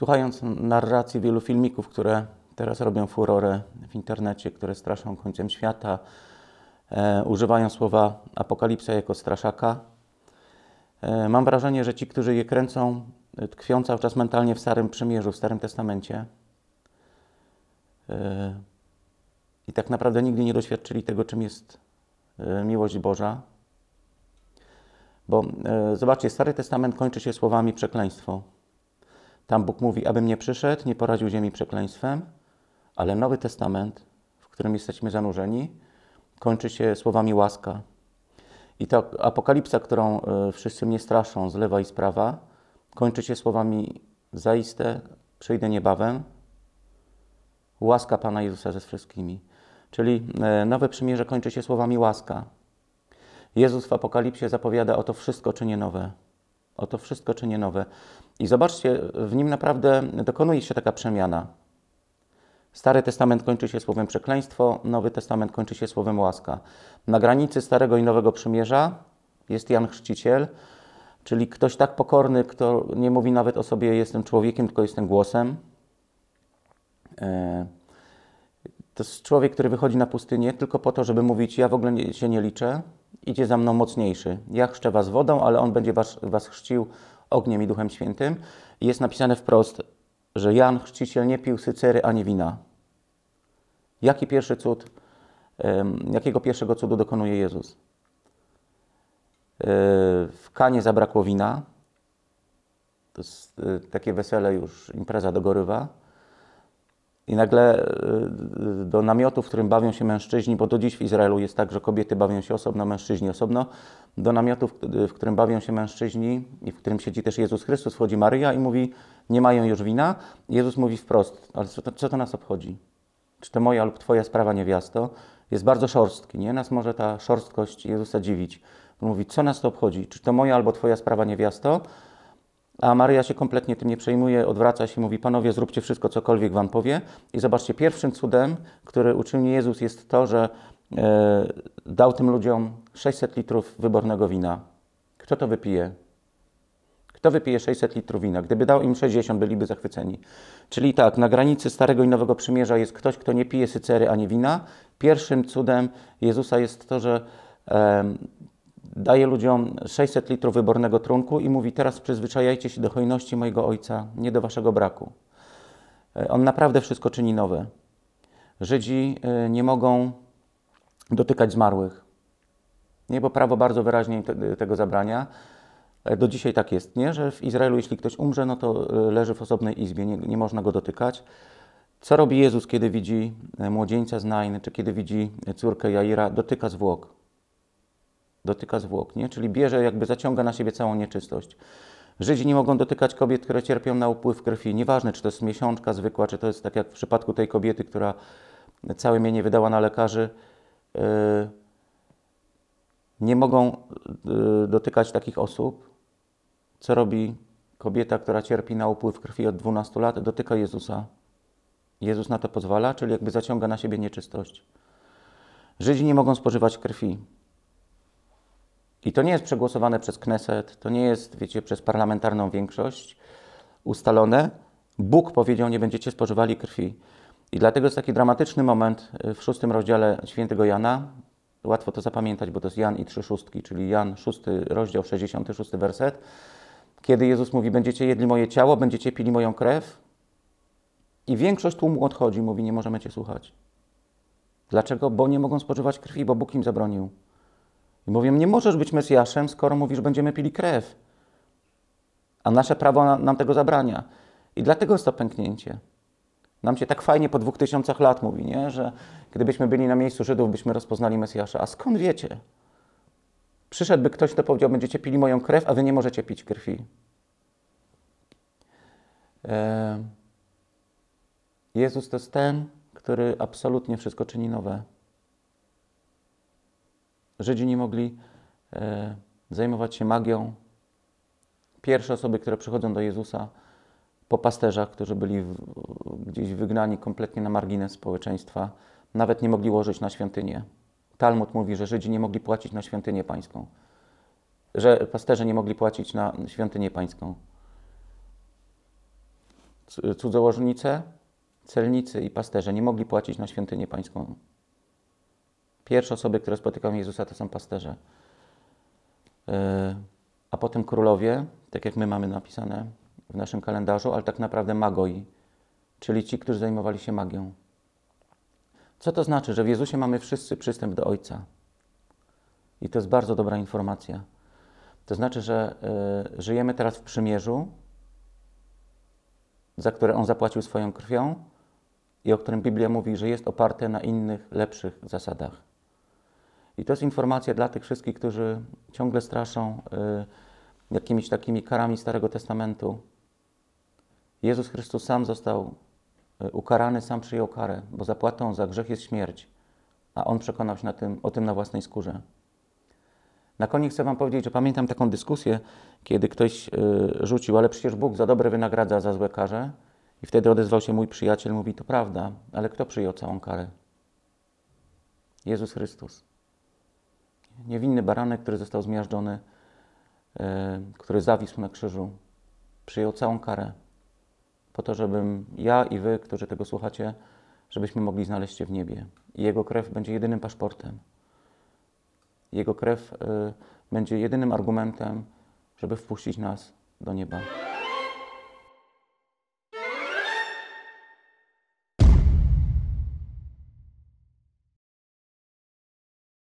Słuchając narracji wielu filmików, które teraz robią furorę w internecie, które straszą końcem świata, e, używają słowa apokalipsa jako straszaka, e, mam wrażenie, że ci, którzy je kręcą, e, tkwią cały czas mentalnie w Starym Przymierzu, w Starym Testamencie. E, I tak naprawdę nigdy nie doświadczyli tego, czym jest e, miłość Boża. Bo e, zobaczcie, Stary Testament kończy się słowami przekleństwo. Tam Bóg mówi, abym nie przyszedł, nie poradził ziemi przekleństwem, ale Nowy Testament, w którym jesteśmy zanurzeni, kończy się słowami łaska. I ta apokalipsa, którą e, wszyscy mnie straszą z lewa i z prawa, kończy się słowami zaiste, przyjdę niebawem, łaska Pana Jezusa ze wszystkimi. Czyli e, Nowe Przymierze kończy się słowami łaska. Jezus w Apokalipsie zapowiada, oto wszystko czynię nowe. Oto wszystko czynię nowe. I zobaczcie, w nim naprawdę dokonuje się taka przemiana. Stary Testament kończy się słowem przekleństwo, Nowy Testament kończy się słowem łaska. Na granicy Starego i Nowego Przymierza jest Jan Chrzciciel, czyli ktoś tak pokorny, kto nie mówi nawet o sobie jestem człowiekiem, tylko jestem głosem. E, To jest człowiek, który wychodzi na pustynię tylko po to, żeby mówić ja w ogóle się nie liczę, idzie za mną mocniejszy. Ja chrzczę was wodą, ale on będzie was, was chrzcił ogniem i Duchem Świętym. Jest napisane wprost, że Jan Chrzciciel nie pił sycery ani wina. Jaki pierwszy cud, jakiego pierwszego cudu dokonuje Jezus? E, W Kanie zabrakło wina. To jest e, takie wesele już, impreza dogorywa. I nagle y, do namiotu, w którym bawią się mężczyźni, bo do dziś w Izraelu jest tak, że kobiety bawią się osobno, mężczyźni osobno, do namiotu, w, w którym bawią się mężczyźni i w którym siedzi też Jezus Chrystus, wchodzi Maryja i mówi, nie mają już wina. Jezus mówi wprost, ale co to, co to nas obchodzi? Czy to moja lub twoja sprawa, niewiasto? Jest bardzo szorstki, nie? Nas może ta szorstkość Jezusa dziwić. On mówi, co nas to obchodzi? Czy to moja albo twoja sprawa, niewiasto? A Maryja się kompletnie tym nie przejmuje, odwraca się mówi: Panowie, zróbcie wszystko, cokolwiek wam powie. I zobaczcie, pierwszym cudem, który uczynił Jezus, jest to, że e, dał tym ludziom 600 litrów wybornego wina. Kto to wypije? Kto wypije 600 litrów wina? Gdyby dał im 60, byliby zachwyceni. Czyli tak, na granicy Starego i Nowego Przymierza jest ktoś, kto nie pije sycery ani wina. Pierwszym cudem Jezusa jest to, że em, daje ludziom 600 litrów wybornego trunku i mówi: Teraz przyzwyczajajcie się do hojności mojego ojca, nie do waszego braku. E, On naprawdę wszystko czyni nowe. Żydzi e, nie mogą dotykać zmarłych. Nie, bo prawo bardzo wyraźnie te- tego zabrania. E, Do dzisiaj tak jest, nie? że w Izraelu, jeśli ktoś umrze, no to e, leży w osobnej izbie, nie, nie można go dotykać. Co robi Jezus, kiedy widzi e, młodzieńca z Nain, czy kiedy widzi e, córkę Jaira? Dotyka zwłok dotyka zwłok, nie? czyli bierze, jakby zaciąga na siebie całą nieczystość. Żydzi nie mogą dotykać kobiet, które cierpią na upływ krwi. Nieważne, czy to jest miesiączka zwykła, czy to jest tak jak w przypadku tej kobiety, która całe mienie wydała na lekarzy. Yy, nie mogą yy, dotykać takich osób. Co robi kobieta, która cierpi na upływ krwi od 12 lat? Dotyka Jezusa. Jezus na to pozwala, czyli jakby zaciąga na siebie nieczystość. Żydzi nie mogą spożywać krwi. I to nie jest przegłosowane przez Kneset, to nie jest, wiecie, przez parlamentarną większość ustalone. Bóg powiedział, nie będziecie spożywali krwi. I dlatego jest taki dramatyczny moment y, w szóstym rozdziale świętego Jana. Łatwo to zapamiętać, bo to jest Jan i trzy szóstki, czyli Jan, szósty rozdział, 66 werset. Kiedy Jezus mówi, będziecie jedli moje ciało, będziecie pili moją krew. I większość tłumu odchodzi, mówi, nie możemy cię słuchać. Dlaczego? Bo nie mogą spożywać krwi, bo Bóg im zabronił. I mówią, nie możesz być Mesjaszem, skoro mówisz, że będziemy pili krew. A nasze prawo na- nam tego zabrania. I dlatego jest to pęknięcie. Nam się tak fajnie po dwóch tysiącach lat mówi, nie? że gdybyśmy byli na miejscu Żydów, byśmy rozpoznali Mesjasza. A skąd wiecie? Przyszedłby ktoś, kto powiedział, będziecie pili moją krew, a wy nie możecie pić krwi. Em, Jezus to jest ten, który absolutnie wszystko czyni nowe. Żydzi nie mogli e, zajmować się magią. Pierwsze osoby, które przychodzą do Jezusa po pasterzach, którzy byli w, gdzieś wygnani kompletnie na margines społeczeństwa, nawet nie mogli łożyć na świątynię. Talmud mówi, że Żydzi nie mogli płacić na świątynię pańską, że pasterze nie mogli płacić na świątynię pańską. cudzołożnice, celnicy i pasterze nie mogli płacić na świątynię pańską. Pierwsze osoby, które spotykają Jezusa, to są pasterze. Yy, A potem królowie, tak jak my mamy napisane w naszym kalendarzu, ale tak naprawdę magoi, czyli ci, którzy zajmowali się magią. Co to znaczy, że w Jezusie mamy wszyscy przystęp do Ojca? I to jest bardzo dobra informacja. To znaczy, że y, żyjemy teraz w przymierzu, za które On zapłacił swoją krwią i o którym Biblia mówi, że jest oparte na innych, lepszych zasadach. I to jest informacja dla tych wszystkich, którzy ciągle straszą y, jakimiś takimi karami Starego Testamentu. Jezus Chrystus sam został y, ukarany, sam przyjął karę, bo zapłatą za grzech jest śmierć, a On przekonał się na tym, o tym na własnej skórze. Na koniec chcę Wam powiedzieć, że pamiętam taką dyskusję, kiedy ktoś y, rzucił, ale przecież Bóg za dobre wynagradza za złe karze. I wtedy odezwał się mój przyjaciel, mówi, to prawda, ale kto przyjął całą karę? Jezus Chrystus. Niewinny baranek, który został zmiażdżony, y, który zawisł na krzyżu, przyjął całą karę. Po to, żebym ja i Wy, którzy tego słuchacie, żebyśmy mogli znaleźć się w niebie. I Jego krew będzie jedynym paszportem. Jego krew y, będzie jedynym argumentem, żeby wpuścić nas do nieba.